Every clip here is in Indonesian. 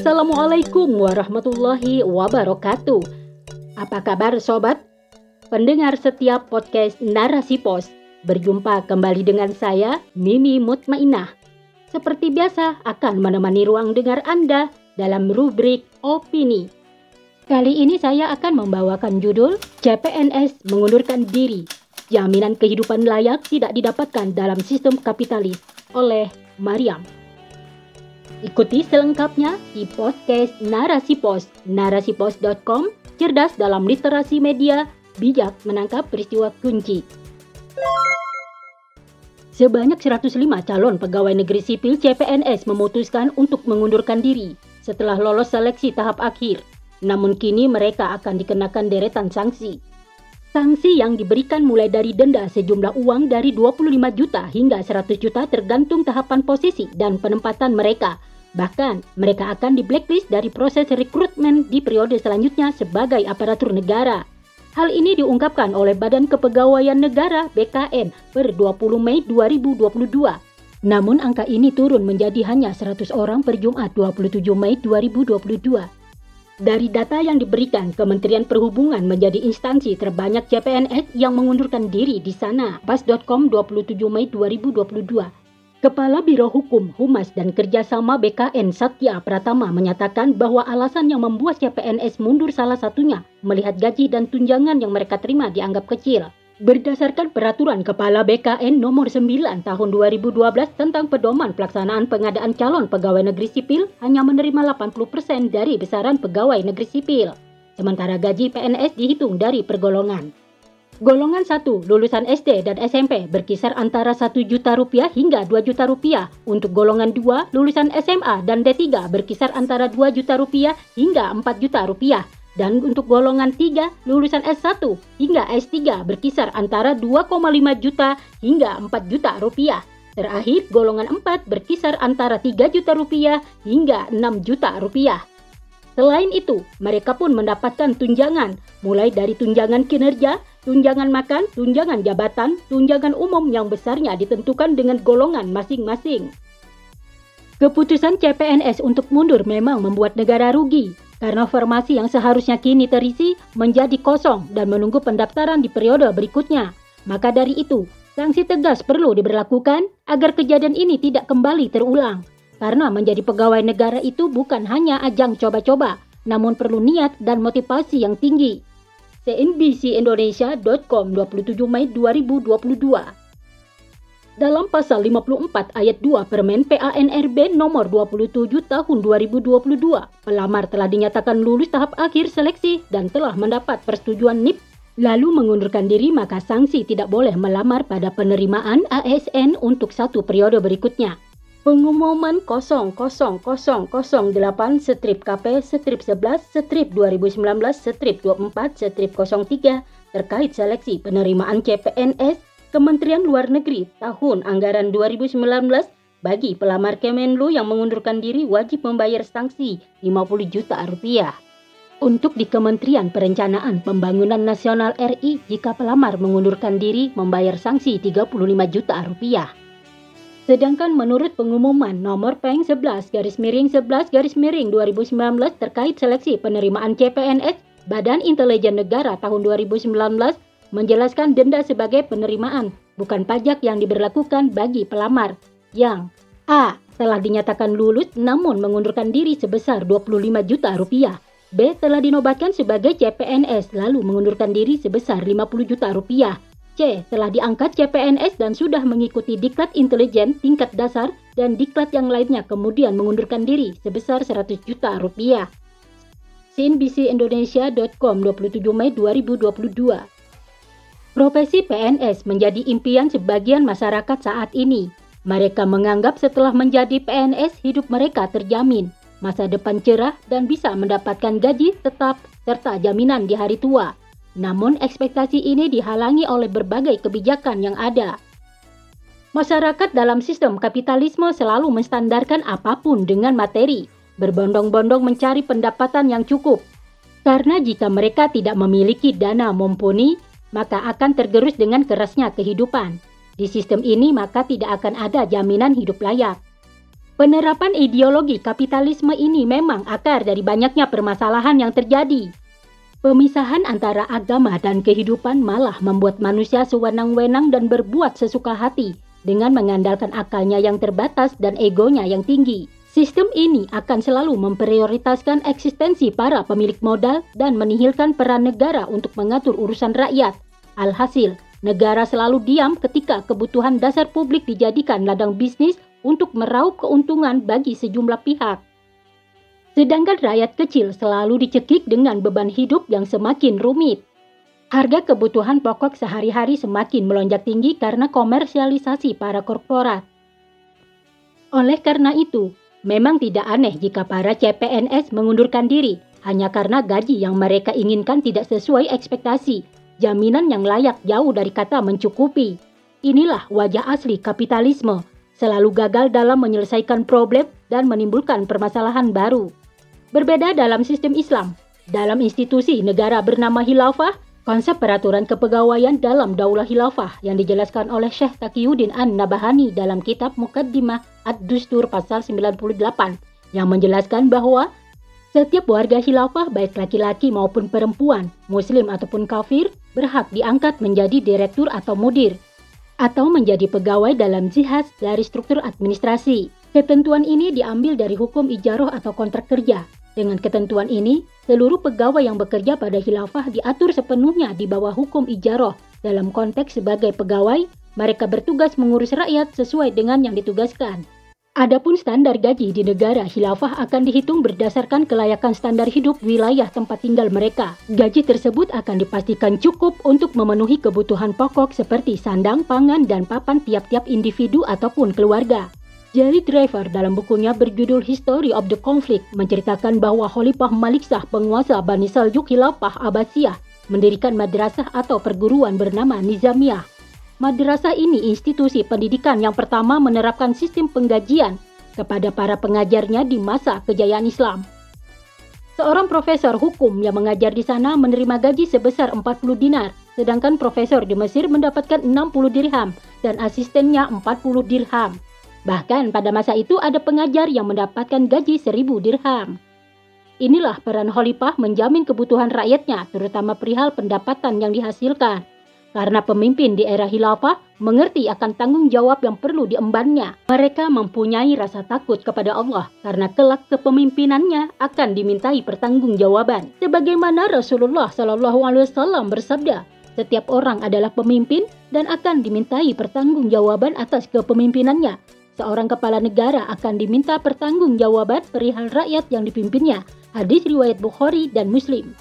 Assalamualaikum warahmatullahi wabarakatuh. Apa kabar sobat? Pendengar setiap podcast Narasi Pos. Berjumpa kembali dengan saya, Mimi Mutmainah. Seperti biasa akan menemani ruang dengar Anda dalam rubrik Opini. Kali ini saya akan membawakan judul CPNS mengundurkan diri. Jaminan kehidupan layak tidak didapatkan dalam sistem kapitalis oleh Mariam. Ikuti selengkapnya di podcast Narasi Pos, narasipos.com, cerdas dalam literasi media, bijak menangkap peristiwa kunci. Sebanyak 105 calon pegawai negeri sipil CPNS memutuskan untuk mengundurkan diri setelah lolos seleksi tahap akhir. Namun kini mereka akan dikenakan deretan sanksi. Sanksi yang diberikan mulai dari denda sejumlah uang dari 25 juta hingga 100 juta tergantung tahapan posisi dan penempatan mereka Bahkan, mereka akan di blacklist dari proses rekrutmen di periode selanjutnya sebagai aparatur negara. Hal ini diungkapkan oleh Badan Kepegawaian Negara BKN per 20 Mei 2022. Namun angka ini turun menjadi hanya 100 orang per Jumat 27 Mei 2022. Dari data yang diberikan, Kementerian Perhubungan menjadi instansi terbanyak CPNS yang mengundurkan diri di sana. Pas.com 27 Mei 2022 Kepala Biro Hukum, Humas, dan Kerjasama BKN Satya Pratama menyatakan bahwa alasan yang membuat CPNS mundur salah satunya melihat gaji dan tunjangan yang mereka terima dianggap kecil. Berdasarkan peraturan Kepala BKN nomor 9 tahun 2012 tentang pedoman pelaksanaan pengadaan calon pegawai negeri sipil hanya menerima 80% dari besaran pegawai negeri sipil. Sementara gaji PNS dihitung dari pergolongan. Golongan 1 lulusan SD dan SMP berkisar antara 1 juta rupiah hingga 2 juta rupiah. Untuk golongan 2 lulusan SMA dan D3 berkisar antara 2 juta rupiah hingga 4 juta rupiah. Dan untuk golongan 3 lulusan S1 hingga S3 berkisar antara 2,5 juta hingga 4 juta rupiah. Terakhir, golongan 4 berkisar antara 3 juta rupiah hingga 6 juta rupiah. Selain itu, mereka pun mendapatkan tunjangan, mulai dari tunjangan kinerja, tunjangan makan, tunjangan jabatan, tunjangan umum yang besarnya ditentukan dengan golongan masing-masing. Keputusan CPNS untuk mundur memang membuat negara rugi karena formasi yang seharusnya kini terisi menjadi kosong dan menunggu pendaftaran di periode berikutnya. Maka dari itu, sanksi tegas perlu diberlakukan agar kejadian ini tidak kembali terulang. Karena menjadi pegawai negara itu bukan hanya ajang coba-coba, namun perlu niat dan motivasi yang tinggi cnbcindonesia.com 27 Mei 2022. Dalam pasal 54 ayat 2 Permen PANRB nomor 27 tahun 2022, pelamar telah dinyatakan lulus tahap akhir seleksi dan telah mendapat persetujuan NIP lalu mengundurkan diri maka sanksi tidak boleh melamar pada penerimaan ASN untuk satu periode berikutnya. Pengumuman 0008 strip KP strip 11 strip 2019 strip 24 strip 03 terkait seleksi penerimaan CPNS Kementerian Luar Negeri tahun anggaran 2019 bagi pelamar Kemenlu yang mengundurkan diri wajib membayar sanksi 50 juta rupiah. Untuk di Kementerian Perencanaan Pembangunan Nasional RI jika pelamar mengundurkan diri membayar sanksi 35 juta rupiah. Sedangkan menurut pengumuman nomor Peng 11 garis miring 11 garis miring 2019 terkait seleksi penerimaan CPNS, Badan Intelijen Negara tahun 2019 menjelaskan denda sebagai penerimaan, bukan pajak yang diberlakukan bagi pelamar yang A. telah dinyatakan lulus namun mengundurkan diri sebesar 25 juta rupiah. B. telah dinobatkan sebagai CPNS lalu mengundurkan diri sebesar 50 juta rupiah. Telah diangkat CPNS dan sudah mengikuti diklat intelijen tingkat dasar dan diklat yang lainnya kemudian mengundurkan diri sebesar 100 juta rupiah. CNBCIndonesia.com 27 Mei 2022 Profesi PNS menjadi impian sebagian masyarakat saat ini. Mereka menganggap setelah menjadi PNS hidup mereka terjamin, masa depan cerah dan bisa mendapatkan gaji tetap serta jaminan di hari tua. Namun ekspektasi ini dihalangi oleh berbagai kebijakan yang ada. Masyarakat dalam sistem kapitalisme selalu menstandarkan apa pun dengan materi, berbondong-bondong mencari pendapatan yang cukup. Karena jika mereka tidak memiliki dana mumpuni, maka akan tergerus dengan kerasnya kehidupan. Di sistem ini maka tidak akan ada jaminan hidup layak. Penerapan ideologi kapitalisme ini memang akar dari banyaknya permasalahan yang terjadi. Pemisahan antara agama dan kehidupan malah membuat manusia sewenang-wenang dan berbuat sesuka hati dengan mengandalkan akalnya yang terbatas dan egonya yang tinggi. Sistem ini akan selalu memprioritaskan eksistensi para pemilik modal dan menihilkan peran negara untuk mengatur urusan rakyat. Alhasil, negara selalu diam ketika kebutuhan dasar publik dijadikan ladang bisnis untuk meraup keuntungan bagi sejumlah pihak. Sedangkan rakyat kecil selalu dicekik dengan beban hidup yang semakin rumit. Harga kebutuhan pokok sehari-hari semakin melonjak tinggi karena komersialisasi para korporat. Oleh karena itu, memang tidak aneh jika para CPNS mengundurkan diri hanya karena gaji yang mereka inginkan tidak sesuai ekspektasi, jaminan yang layak jauh dari kata mencukupi. Inilah wajah asli kapitalisme selalu gagal dalam menyelesaikan problem dan menimbulkan permasalahan baru. Berbeda dalam sistem Islam, dalam institusi negara bernama Hilafah, konsep peraturan kepegawaian dalam Daulah Hilafah yang dijelaskan oleh Syekh Taqiyuddin An-Nabahani dalam kitab Mukaddimah Ad-Dustur pasal 98 yang menjelaskan bahwa setiap warga khilafah baik laki-laki maupun perempuan, muslim ataupun kafir berhak diangkat menjadi direktur atau mudir atau menjadi pegawai dalam jihad dari struktur administrasi. Ketentuan ini diambil dari hukum ijaroh atau kontrak kerja. Dengan ketentuan ini, seluruh pegawai yang bekerja pada khilafah diatur sepenuhnya di bawah hukum ijaroh. Dalam konteks sebagai pegawai, mereka bertugas mengurus rakyat sesuai dengan yang ditugaskan. Adapun standar gaji di negara khilafah akan dihitung berdasarkan kelayakan standar hidup wilayah tempat tinggal mereka. Gaji tersebut akan dipastikan cukup untuk memenuhi kebutuhan pokok seperti sandang, pangan, dan papan tiap-tiap individu ataupun keluarga. Jerry Driver dalam bukunya berjudul History of the Conflict menceritakan bahwa Khalifah Maliksah penguasa Bani Saljuk Khilafah Abbasiyah mendirikan madrasah atau perguruan bernama Nizamiyah Madrasah ini institusi pendidikan yang pertama menerapkan sistem penggajian kepada para pengajarnya di masa kejayaan Islam. Seorang profesor hukum yang mengajar di sana menerima gaji sebesar 40 dinar, sedangkan profesor di Mesir mendapatkan 60 dirham dan asistennya 40 dirham. Bahkan pada masa itu ada pengajar yang mendapatkan gaji 1000 dirham. Inilah peran khalifah menjamin kebutuhan rakyatnya, terutama perihal pendapatan yang dihasilkan karena pemimpin di era khilafah mengerti akan tanggung jawab yang perlu diembannya. Mereka mempunyai rasa takut kepada Allah karena kelak kepemimpinannya akan dimintai pertanggungjawaban. Sebagaimana Rasulullah Shallallahu Alaihi Wasallam bersabda, setiap orang adalah pemimpin dan akan dimintai pertanggungjawaban atas kepemimpinannya. Seorang kepala negara akan diminta pertanggungjawaban perihal rakyat yang dipimpinnya. Hadis riwayat Bukhari dan Muslim.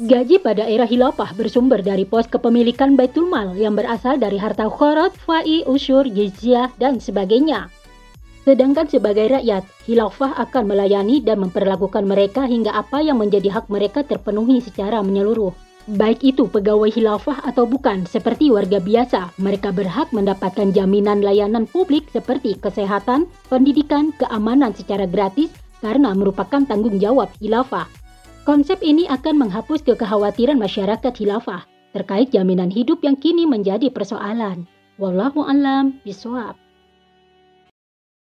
Gaji pada era Hilafah bersumber dari pos kepemilikan Baitul Mal yang berasal dari harta khorat, fa'i, usyur, jizyah, dan sebagainya. Sedangkan sebagai rakyat, Hilafah akan melayani dan memperlakukan mereka hingga apa yang menjadi hak mereka terpenuhi secara menyeluruh. Baik itu pegawai Hilafah atau bukan, seperti warga biasa, mereka berhak mendapatkan jaminan layanan publik seperti kesehatan, pendidikan, keamanan secara gratis karena merupakan tanggung jawab Hilafah. Konsep ini akan menghapus kekhawatiran masyarakat khilafah terkait jaminan hidup yang kini menjadi persoalan. Wallahu alam biswab.